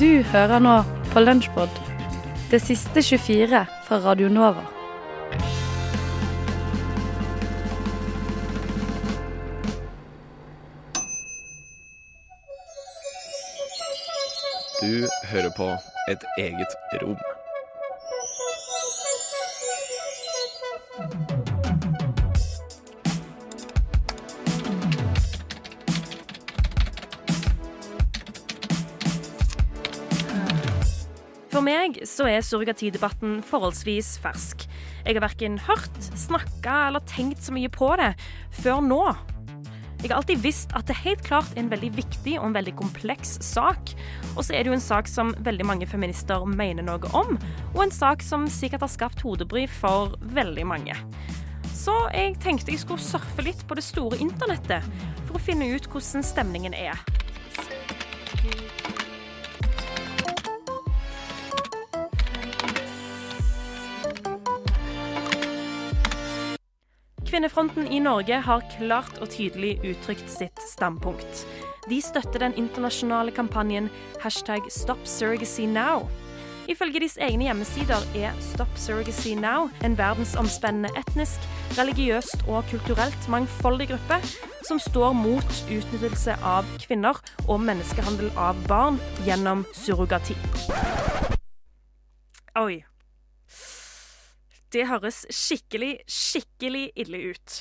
Du hører nå på Lunsjpod, det siste 24 fra Radio Nova. Du hører på Et eget rom. For meg så er surrogatidebatten forholdsvis fersk. Jeg har verken hørt, snakka eller tenkt så mye på det før nå. Jeg har alltid visst at det helt klart er en veldig viktig og en veldig kompleks sak. Og så er det jo en sak som veldig mange feminister mener noe om, og en sak som sikkert har skapt hodebry for veldig mange. Så jeg tenkte jeg skulle surfe litt på det store internettet for å finne ut hvordan stemningen er. Kvinnefronten i Norge har klart og tydelig uttrykt sitt standpunkt. De støtter den internasjonale kampanjen hashtag Stop Surrogacy Now. Ifølge deres egne hjemmesider er Stop Surrogacy Now en verdensomspennende etnisk, religiøst og kulturelt mangfoldig gruppe som står mot utnyttelse av kvinner og menneskehandel av barn gjennom surrogati. Oi. Det høres skikkelig, skikkelig ille ut.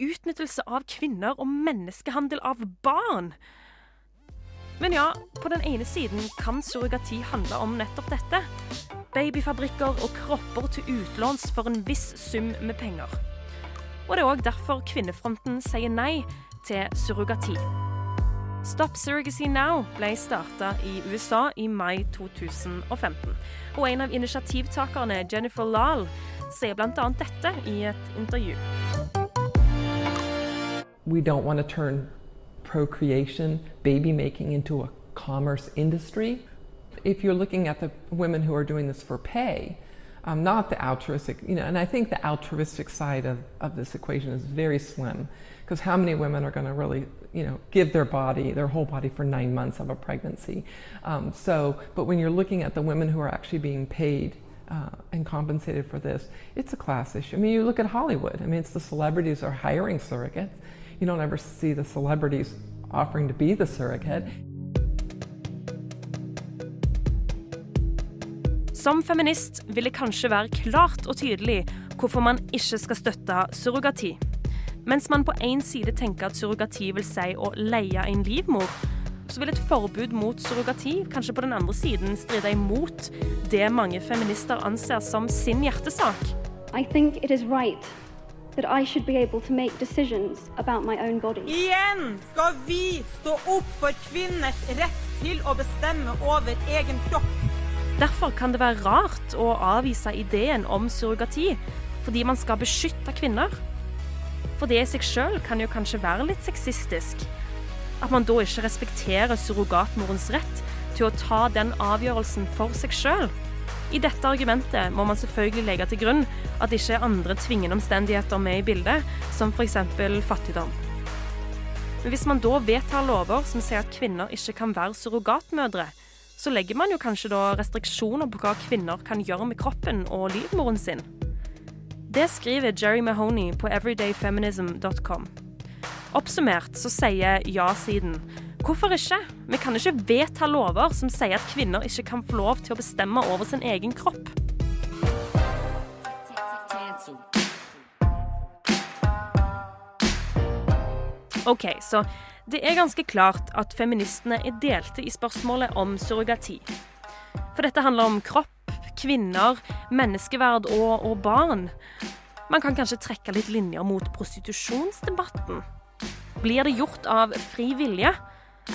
Utnyttelse av kvinner og menneskehandel av barn. Men ja, på den ene siden kan surrogati handle om nettopp dette. Babyfabrikker og kropper til utlåns for en viss sum med penger. Og det er òg derfor Kvinnefronten sier nei til surrogati. Stop Surrogacy Now ble starta i USA i mai 2015. Og en av initiativtakerne, Jennifer Lahl, sier bl.a. dette i et intervju. We don't want to turn procreation, baby making into a commerce industry. If you're looking at the women who are doing this for pay, um, not the altruistic, you know, and I think the altruistic side of, of this equation is very slim because how many women are going to really, you know, give their body, their whole body for nine months of a pregnancy? Um, so, but when you're looking at the women who are actually being paid uh, and compensated for this, it's a class issue. I mean, you look at Hollywood. I mean, it's the celebrities are hiring surrogates. You don't ever see the celebrities offering to be the surrogate. Som feminist vil det kanskje være klart og tydelig hvorfor man ikke skal støtte surrogati. Mens man på én side tenker at surrogati vil si å leie en livmor, så vil et forbud mot surrogati kanskje på den andre siden stride imot det mange feminister anser som sin hjertesak. I think it is right that I should be able to make decisions about my own body. Igjen skal vi stå opp for kvinners rett til å bestemme over egen kropp. Derfor kan det være rart å avvise ideen om surrogati fordi man skal beskytte kvinner. For det i seg sjøl kan jo kanskje være litt sexistisk. At man da ikke respekterer surrogatmorens rett til å ta den avgjørelsen for seg sjøl. I dette argumentet må man selvfølgelig legge til grunn at det ikke er andre tvingende omstendigheter med i bildet, som f.eks. fattigdom. Men hvis man da vedtar lover som sier at kvinner ikke kan være surrogatmødre, så legger man jo kanskje da restriksjoner på hva kvinner kan gjøre med kroppen og livmoren sin. Det skriver Jerry Mahoney på everydayfeminism.com. Oppsummert så sier ja-siden hvorfor ikke? Vi kan ikke vedta lover som sier at kvinner ikke kan få lov til å bestemme over sin egen kropp. OK, så det er ganske klart at feministene er delte i spørsmålet om surrogati. For dette handler om kropp, kvinner, menneskeverd og, og barn. Man kan kanskje trekke litt linjer mot prostitusjonsdebatten. Blir det gjort av fri vilje,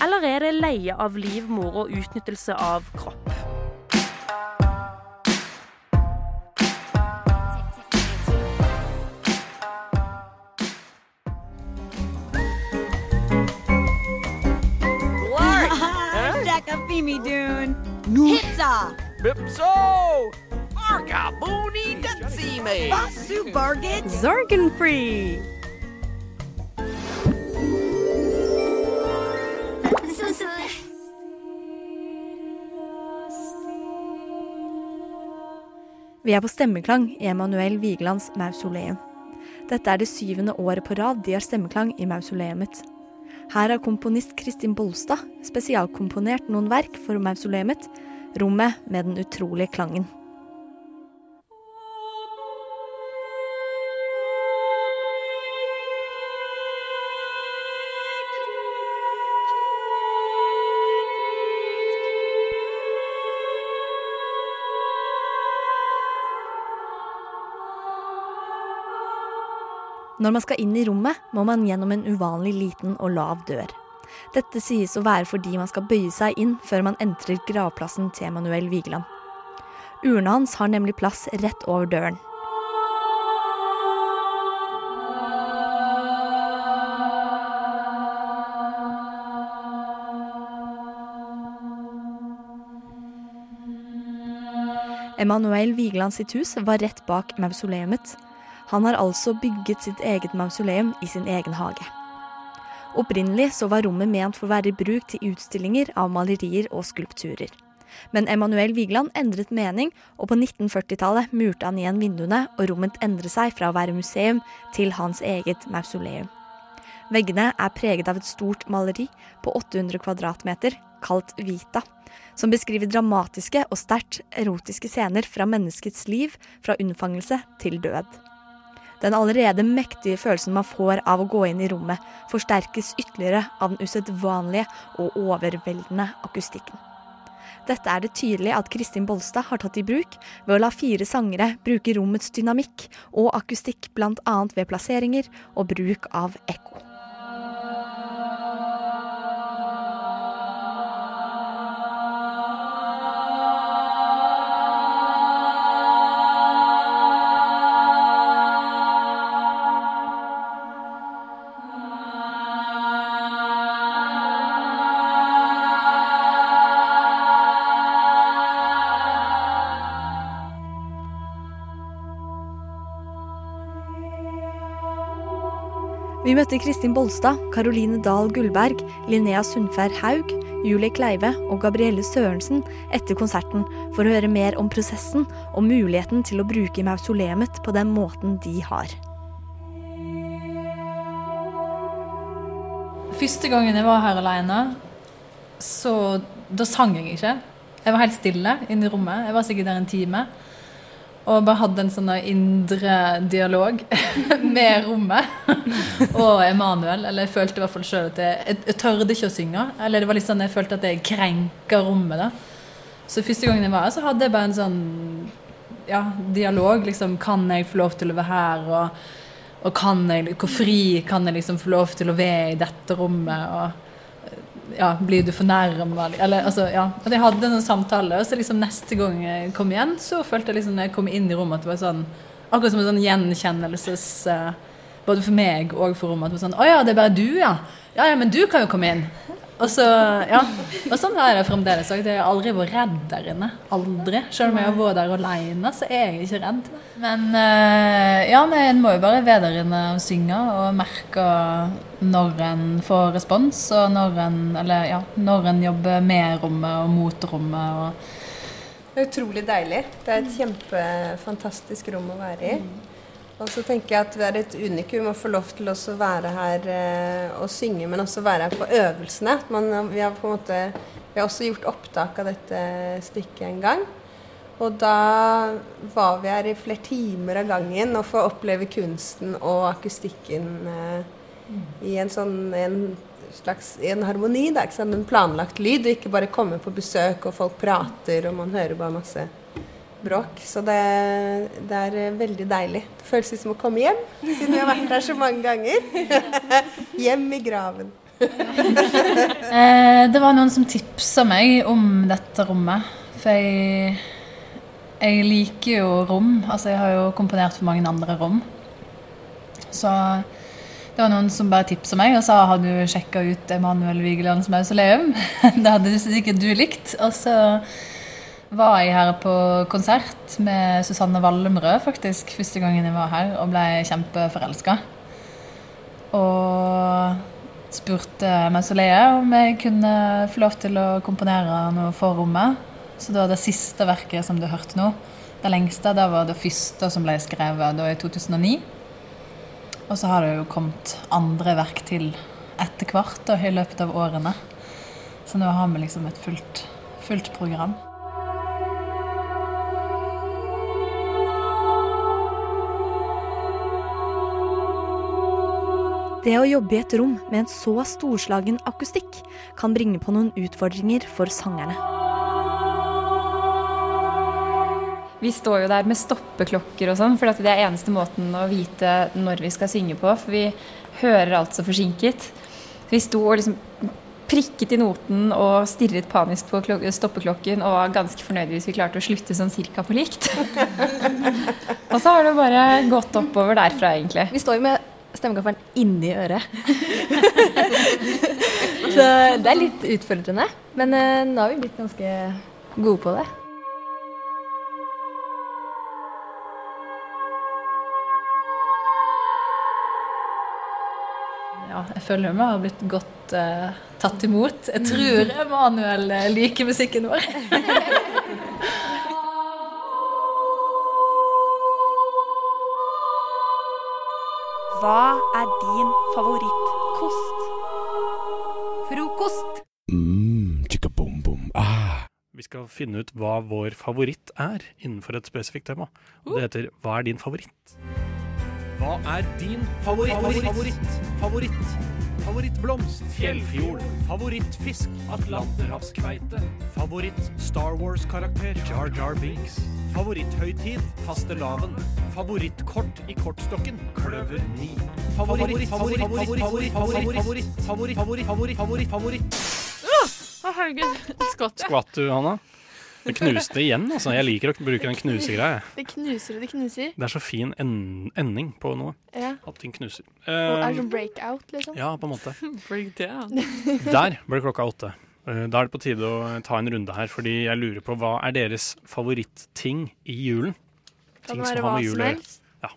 eller er det leie av livmor og utnyttelse av kropp? Pizza! Bipso! Arga Booney Datsime! Basu Barget. Zorgen free! Vi er på stemmeklang i Emanuel Vigelands mausoleum. Dette er det syvende året på rad de har stemmeklang i mausoleumet. Her har komponist Kristin Bolstad spesialkomponert noen verk for mausoleumet, rommet med den utrolige klangen. Når man skal inn i rommet, må man gjennom en uvanlig liten og lav dør. Dette sies å være fordi man skal bøye seg inn før man entrer gravplassen til Emanuel Vigeland. Urna hans har nemlig plass rett over døren. Emanuel Vigeland sitt hus var rett bak mausoleumet. Han har altså bygget sitt eget mausoleum i sin egen hage. Opprinnelig så var rommet ment for å være i bruk til utstillinger av malerier og skulpturer. Men Emanuel Vigeland endret mening, og på 1940-tallet murte han igjen vinduene, og rommet endret seg fra å være museum til hans eget mausoleum. Veggene er preget av et stort maleri på 800 kvadratmeter, kalt Vita, som beskriver dramatiske og sterkt erotiske scener fra menneskets liv, fra unnfangelse til død. Den allerede mektige følelsen man får av å gå inn i rommet, forsterkes ytterligere av den usedvanlige og overveldende akustikken. Dette er det tydelig at Kristin Bolstad har tatt i bruk ved å la fire sangere bruke rommets dynamikk og akustikk bl.a. ved plasseringer og bruk av ekko. Vi møtte Kristin Bolstad, Caroline Dahl Gullberg, Linnea Sundfær Haug, Julie Kleive og Gabrielle Sørensen etter konserten for å høre mer om prosessen og muligheten til å bruke mausoleumet på den måten de har. Første gangen jeg var her alene, så da sang jeg ikke. Jeg var helt stille inne i rommet. Jeg var sikkert der en time. Og bare hadde en sånn indre dialog med rommet og Emanuel. Eller jeg følte i hvert fall sjøl at jeg, jeg, jeg tørde ikke å synge. Eller det var litt sånn jeg følte at jeg krenka rommet. da. Så første gangen jeg var her, så hadde jeg bare en sånn ja, dialog. liksom, Kan jeg få lov til å være her? Og, og kan jeg, hvor fri kan jeg liksom få lov til å være i dette rommet? og ja, blir du fornærma? Eller altså, ja. At jeg hadde en samtale, og så liksom neste gang jeg kom igjen, så følte jeg liksom når jeg kom inn i rommet at det var sånn Akkurat som en sånn gjenkjennelses uh, Både for meg og for rommet. At det var sånn Å ja, det er bare du, ja. Ja ja, men du kan jo komme inn. Og så, ja. Og sånn er det fremdeles òg. Jeg har aldri vært redd der inne. Aldri. Selv om jeg har vært der alene, så er jeg ikke redd. Men uh, ja, nei, en må jo bare være der inne og synge og merke når en får respons, og når en, eller, ja, når en jobber med rommet og mot rommet. Og det er utrolig deilig. Det er et kjempefantastisk rom å være i. Og så tenker jeg at det er et unikum å få lov til å være her eh, og synge, men også være her på øvelsene. Man, vi, har på en måte, vi har også gjort opptak av dette stykket en gang. Og da var vi her i flere timer av gangen og får oppleve kunsten og akustikken eh, i en sånn en slags en harmoni. Da? En planlagt lyd, og ikke bare komme på besøk og folk prater og man hører bare masse bråk. Så det, det, er veldig deilig. Det føles ut som å komme hjem, siden vi har vært der så mange ganger. hjem i graven. eh, det var noen som tipsa meg om dette rommet. For jeg, jeg liker jo rom. Altså, jeg har jo komponert for mange andre rom. Så det var noen som bare tipsa meg og sa har du sjekka ut Emanuel Vigelands mausoleum. det hadde sikkert du likt. Og så var jeg her på konsert med Susanne Wallemrød faktisk, første gangen jeg var her, og ble kjempeforelska. Og spurte Mausoleet om jeg kunne få lov til å komponere noe for rommet. Så var det siste verket som du hørte nå. Det lengste det var det første som ble skrevet da i 2009. Og så har det jo kommet andre verk til etter hvert da, i løpet av årene. Så nå har vi liksom et fullt, fullt program. Det å jobbe i et rom med en så storslagen akustikk kan bringe på noen utfordringer for sangerne. Vi står jo der med stoppeklokker og sånn, for det er eneste måten å vite når vi skal synge på. For vi hører alt så forsinket. Vi sto og liksom prikket i noten og stirret panisk på stoppeklokken og var ganske fornøyde hvis vi klarte å slutte sånn cirka på likt. og så har det bare gått oppover derfra, egentlig. Vi står jo med stemmegaffelen inni øret. så det er litt utfordrende. Men uh, nå har vi blitt ganske gode på det. Ja, jeg føler vi har blitt godt uh, tatt imot. Jeg tror Emanuel uh, liker musikken vår. Hva er din favorittkost? Frokost. Mm, bom bom. Ah. Vi skal finne ut hva vår favoritt er innenfor et spesifikt tema. Og det heter Hva er din favoritt? Hva er din favoritt? Favoritt? Favoritt? favoritt? Favorittblomst? Fjellfjord? Favorittfisk? Atlanterhavskveite? Favoritt Star Wars-karakter? Jar Jar Binks? Favoritthøytid? Fastelavn? Favorittkort i kortstokken? Kløver 9? Favoritt, favoritt, favoritt, favoritt, favoritt, favoritt, favoritt, favoritt, favoritt, herregud. Skvatt jeg? Skvatt du, Hanna? Det knuste igjen, altså. Jeg liker å bruke den knusegreia. Det knuser og det knuser. Det er så fin en ending på noe. Ja. At ting knuser. Uh, er det Eh, sånn breakout, liksom? ja, på en måte. Breakdown. Der ble klokka åtte. Eh, Da er det på tide å ta en runde her, fordi jeg lurer på hva er deres favorittting i julen? Kan Ting det være som har hva med som jul å gjøre. helst? Ja.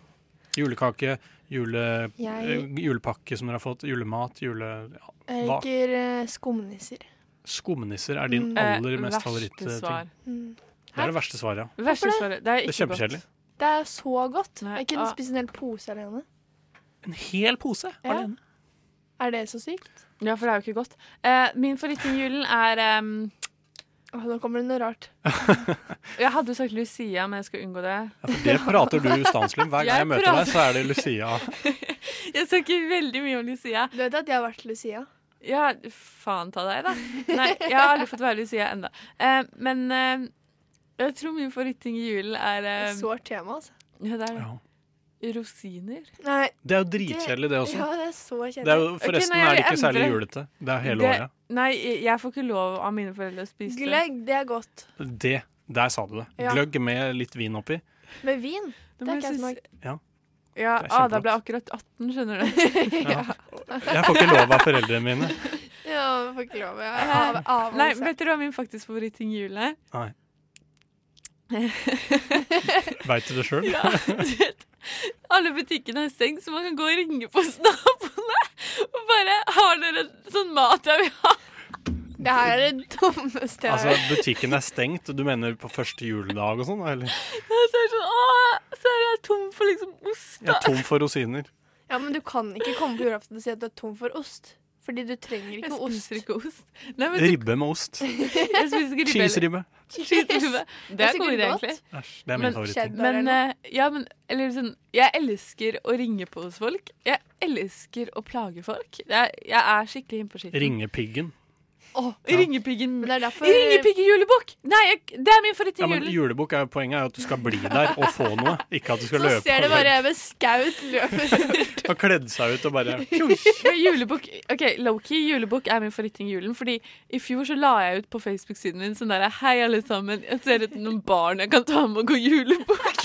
Julekake, jule, Jeg- eh, julepakke som dere har fått, julemat, jule... Ja. Jeg liker skumnisser. Skumnisser er din Mm. aller mest verste favorittting. svar. Det er det verste svaret, ja. Verste svaret. Det er Det er ikke kjempekjedelig. Det er så godt. Nei, Jeg kunne ah. spist en hel pose alene. En hel pose Ja. alene? Er det så sykt? Ja, for det er jo ikke godt. Eh, min favorittjulen er um Åh, nå kommer det noe rart. Jeg hadde jo sagt Lucia, men jeg skal unngå det. Ja, for det prater du ustanselig om. Hver gang jeg, Jeg møter prater- deg, så er det Lucia. Jeg snakker veldig mye om Lucia. Du vet at jeg har vært Lucia? Ja, faen ta deg, da. Nei, jeg har aldri fått være Lucia ennå. Eh, men eh, jeg tror min favoritting i julen er eh, Sårt tema, altså. Ja, det er det. Rosiner. Nei. Det er jo dritkjedelig, det også. Ja, det er så kjedelig. Det er jo, forresten forresten nei, er det ikke endre. særlig julete. Det er hele Det- året. Nei, jeg får ikke lov av mine foreldre å spise det. Gløgg, det er godt. Det, der sa du det. Ja. Gløgg med litt vin oppi. Med vin. Det har ikke jeg smakt. Ja. Ja, kjempegodt. ble akkurat 18, skjønner du. Ja. Jeg får ikke lov av foreldrene mine. Ja, jeg får ikke lov. Jeg har av, av Nei, vet dere hva min faktisk favoritting i julen er? Nei. Veit du det sjøl? Ja, du alle butikkene er stengt, så man kan gå og ringe på hos naboene og bare Har dere sånn mat jeg vil ha? Det her er det dummeste jeg Altså, har hørt. butikken er stengt. Du mener på første juledag og sånn? Eller? Ja, så er det sånn, Åh, så er jeg tom for liksom ost. Jeg er tom for rosiner. Ja, men du kan ikke komme på julaften og si at du er tom for ost. Fordi du trenger ikke Jeg ost. spiser ikke ost. Nei, men så- Ribbe med ost. Jeg spiser ikke ribbe. Cheese-ribbe. Cheese-ribbe. Det er god idé, egentlig. Æsj, det er min favoritt. Men, uh, ja, men eller sånn Jeg elsker å ringe på hos folk. Jeg elsker å plage folk. Jeg, jeg er skikkelig inne på skitten. ja. Åh, Ringepiggen. Er derfor Ringepiggen julebukk! Nei, jeg, det er min favoritt i Ja, julebukk er jo Poenget er at du skal bli der og få noe, ikke at du skal Så løpe. ser det bare med skaut løper. Har kledd seg ut og bare julebukk Ok, Loki, julebukk er min favorittting i julen. Fordi i fjor så la jeg ut på Facebook-siden min sånn derre Hei, alle sammen. Jeg ser etter noen barn jeg kan ta med og gå julebukk.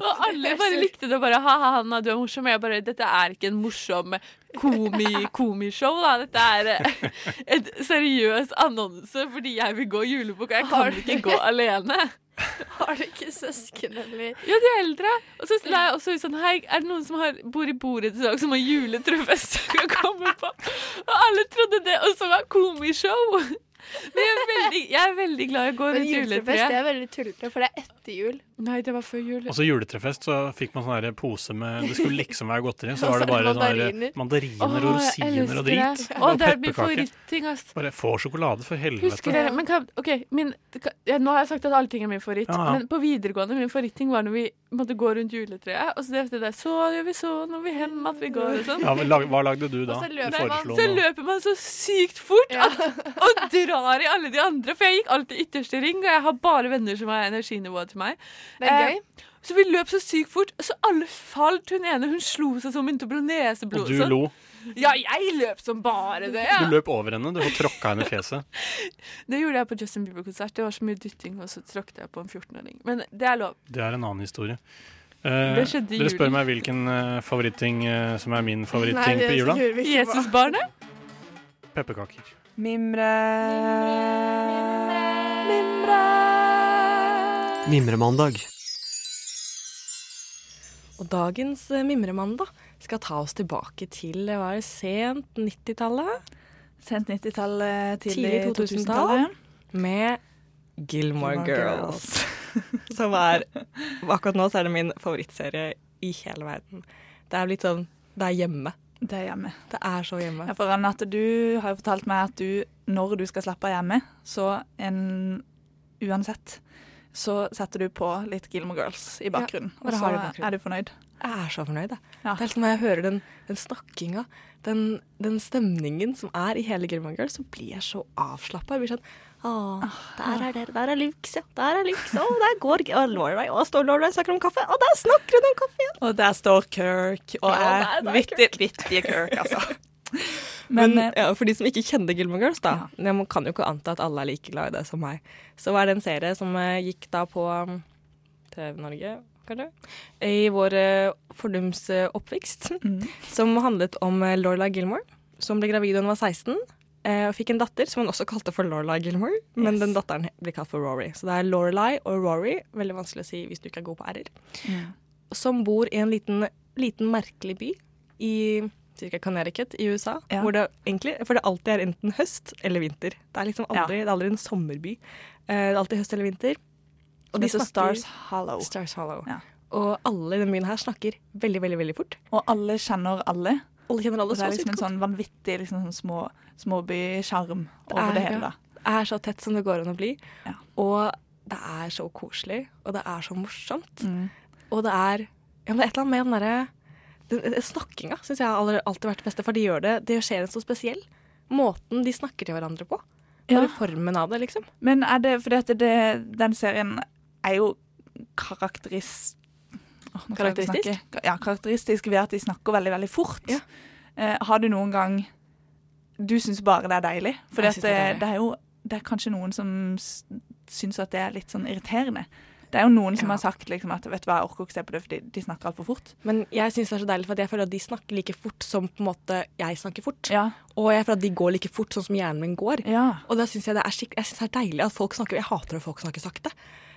og alle bare likte det. og bare Ha-ha, Hanna, du er morsom. Og jeg bare Dette er ikke en morsom komi, komishow, da. Dette er eh, et seriøs annonse fordi jeg vil gå julebukk, og jeg kan ikke gå alene. Har du ikke søsken, eller? Ja, de er eldre. Og så la jeg også ut sånn Hei, er det noen som har, bor i borettslag som har juletrefest som kan komme på? Og alle trodde det også var komishow. Men jeg er veldig, jeg er veldig glad i å gå Men rundt juletrefest juletreet. er veldig tullete, for det er etter jul. Nei, det var før jul. Og så juletrefest, så fikk man sånn pose med Det skulle liksom være godteri, så var det bare Mandariner. mandariner og Åh, rosiner og drit. det. Åh, Og det er min pepperkaker. favoritting, ass. Bare få sjokolade, for helvete. Husker dere, men hva, ok, min, ja, Nå har jeg sagt at alle ting er min favoritt, Ja, ja. men på videregående min favoritting var når vi måtte gå rundt juletreet, og så det der Så gjør vi så når vi hen at vi går og sånn. Ja, men lag, hva lagde du da? Og så Du løper, man, så løper man så sykt fort at, og drar i alle de andre. For jeg gikk alltid ytterste ring, og jeg har bare venner som har energinivået til meg. Det er Eh, så vi løp så sykt fort, så alle falt. Hun ene hun slo seg som begynte å blå neseblod. Og du sånn. lo. Ja, jeg løp som bare det. Ja. Du løp over henne, du, tråkka henne i fjeset. Det gjorde jeg på Justin Bieber-konsert. Det var så mye dytting, og så tråkket jeg på en 14-åring. Men det er lov. Det er en annen historie. Eh, Det dere spør meg hvilken uh, favoritting uh, som er min favoritting på jula. Jesusbarnet? Pepperkaker. Mimre. Mimremandag. Og dagens eh, mimremandag skal ta oss tilbake til det var sent 90-tallet. Sent 90-tallet, tidlig Tidlig 2000-tall. 2000-tallet. Med Gilmore, Gilmore Girls. Som er Akkurat nå så er det min favorittserie i hele verden. Det er litt sånn Det er hjemme. Det er hjemme. Det er så hjemme. Ja, for Annette, du har jo fortalt meg at du, når du skal slappe av hjemme, så en, uansett, så setter du på litt Gilmore Girls i bakgrunnen. Ja, og så bakgrunnen. er du fornøyd. Jeg er så fornøyd, jeg. Det er liksom Når jeg hører den, den snakkinga, den, den stemningen som er i hele Gilmore Girls, så blir jeg så avslappa. Jeg blir sånn Å, der er dere. Der er Lux, ja. Der er Lux. Å, der går og Lorelei. Å, står Lorelei og snakker om kaffe. Å, der snakker hun om kaffe igjen. Og der står Kirk, og Ja, er er vittige Kirk, altså. Men, Men, ja, for de som ikke kjenner Gilmore Girls, da. Ja. Man kan jo ikke anta at alle er like glad i det som meg. Så var det en serie som eh, gikk da på um, TV Norge, kanskje, i vår uh, fordums oppvekst, mm. Som handlet om Lorelai Gilmore, som ble gravid da hun var 16. eh, og fikk en datter som hun også kalte for Lorelai Gilmore, men Yes. den datteren blir kalt for Rory. Så det er Lorelai og Rory, veldig vanskelig å si hvis du ikke er god på r-er, Mm. som bor i en liten, liten merkelig by i cirka Connecticut i USA. Ja. Hvor det egentlig, for det alltid er enten høst eller vinter. Det er liksom aldri, det er aldri en sommerby. Eh, det er alltid høst eller vinter. Og det heter Stars Hollow. Stars Hollow. Ja. Og alle i denne byen her snakker veldig, veldig veldig fort. Og alle kjenner alle. Alle kjenner alle og det er liksom en sånn vanvittig liksom, sånn små, småbysjarm over det hele. da. det er så tett som det går an å bli. Og det er så koselig, og det er så morsomt. Mm. Og det er, ja, det er et eller annet med den derre Snakkinga syns jeg har alltid vært det beste, for de gjør det Det skjer en så spesiell. Måten de snakker til hverandre på. Ja. Bare formen av det, liksom. Men er det fordi at det, den serien er jo karakteris... Å Karakteristisk? Ja, karakteristisk ved at de snakker veldig, veldig fort. Eh, har du noen gang Du syns bare det er deilig? For det, det er det jo det er kanskje noen som syns at det er litt sånn irriterende. Det er jo noen som har sagt liksom, at vet du hva, jeg orker ikke se på det fordi de snakker altfor fort. Men jeg syns det er så deilig, for jeg føler at de snakker like fort som på en måte jeg snakker fort. Ja. Og jeg føler at de går like fort sånn som hjernen min går. Ja. Og da syns jeg det er skikk- jeg synes det er deilig at folk snakker Jeg hater at folk snakker sakte.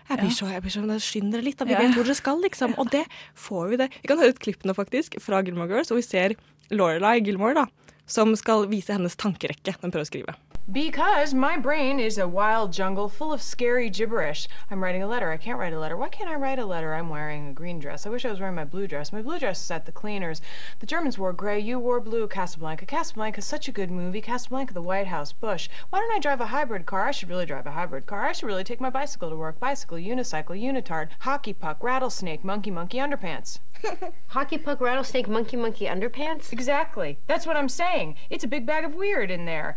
Jeg blir så, jeg blir så Skynd dere litt, da. Vi vet hvor dere skal, liksom. Og det får vi det. Vi kan høre ut klippene faktisk, fra Gilmore Girls, og vi ser Lorelai Gilmore, da, som skal vise hennes tankerekke den prøver å skrive. Because my brain is a wild jungle full of scary gibberish. I'm writing a letter. I can't write a letter. Why can't I write a letter? I'm wearing a green dress. I wish I was wearing my blue dress. My blue dress is at the cleaners. The Germans wore gray. You wore blue. Casablanca. Casablanca is such a good movie. Casablanca, the White House, Bush. Why don't I drive a hybrid car? I should really drive a hybrid car. I should really take my bicycle to work. Bicycle, unicycle, unitard, hockey puck, rattlesnake, monkey, monkey, underpants. Hockey puck, rattlesnake, monkey, monkey, underpants? Exactly. That's what I'm saying. It's a big bag of weird in there.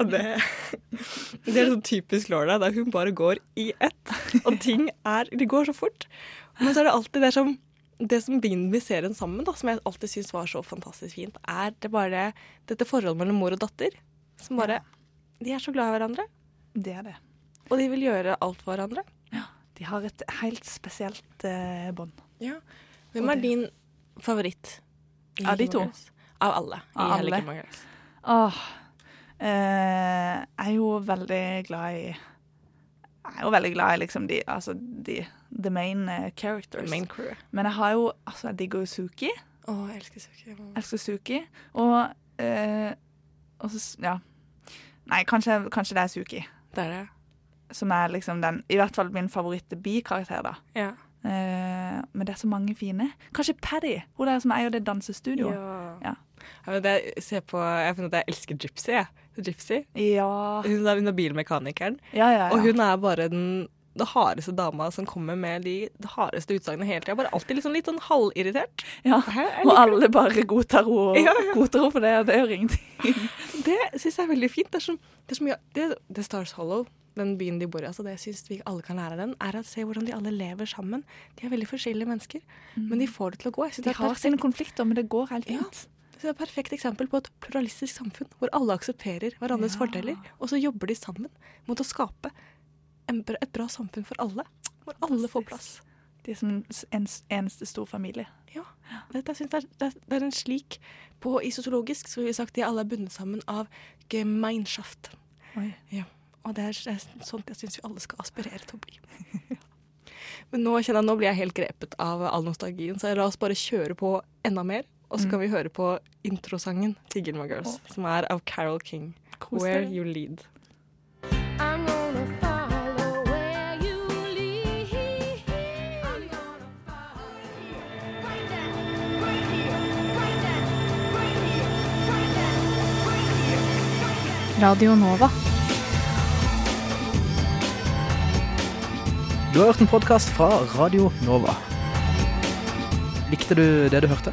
Og det, det er sånn typisk Laura, der hun bare går i ett. Og ting er Det går så fort. Men så er det alltid det som Det som binder serien sammen, da, som jeg alltid syns var så fantastisk fint, er det bare dette forholdet mellom mor og datter. Som bare De er så glad i hverandre. Det er det. Og de vil gjøre alt for hverandre. Ja. De har et helt spesielt eh, bånd. Ja. Hvem er din favoritt? Av de to? Av alle. i Av hele alle. Åh. Eh, jeg er jo veldig glad i Jeg er jo veldig glad i liksom de Altså de The main eh, characters. The main crew. Men jeg har jo Altså, jeg digger jo Suki. Å, jeg elsker Suki. Jeg elsker Suki. Og, eh, og så Ja. Nei, kanskje, kanskje det er Suki. Det er det. som er liksom den I hvert fall min favoritt-bikarakter, da. Ja. Eh, men det er så mange fine. Kanskje Paddy, hun der som eier det dansestudioet. Ja. Ja. Ja, men det, se på, jeg har funnet at jeg elsker Gypsy. Jeg. Gypsy. Ja. Hun, er, hun er bilmekanikeren. Ja, ja. Og hun er bare den det hardeste dama som kommer med de det hardeste utsagnene hele tida. Bare alltid liksom litt sånn halvirritert. Ja, Og alle bare godtar henne Ja, ja. godtar henne for det, og det gjør ingenting. Det syns jeg er veldig fint. Det er så, det er mye det, The Stars Hollow, den byen de bor i, altså det syns vi alle kan lære av den, er å se hvordan de alle lever sammen. De er veldig forskjellige mennesker, men de får det til å gå. Jeg De har sine konflikter, men det går helt Ja. Så det er et perfekt eksempel på et pluralistisk samfunn hvor alle aksepterer hverandres Ja. fordeler, og så jobber de sammen mot å skape bra- et bra samfunn for alle. Hvor alle får plass. De er som en en eneste stor familie. Ja. Det, det, er, det er en slik på, I sosiologisk så vil vi sagt de alle er bundet sammen av Gemeinschaft. Ja. Og det er, det er sånt jeg syns vi alle skal aspirere til å bli. Men nå kjenner jeg, nå blir jeg helt grepet av all nostalgien, så la oss bare kjøre på enda mer. Og så Mm. kan vi høre på introsangen til Gilmore Girls, som er av Carol King. Kos Where. You Lead. I'm gonna follow where you lead. I'm gonna Radio Nova. Du har hørt en podkast fra Radio Nova. Likte du det du hørte?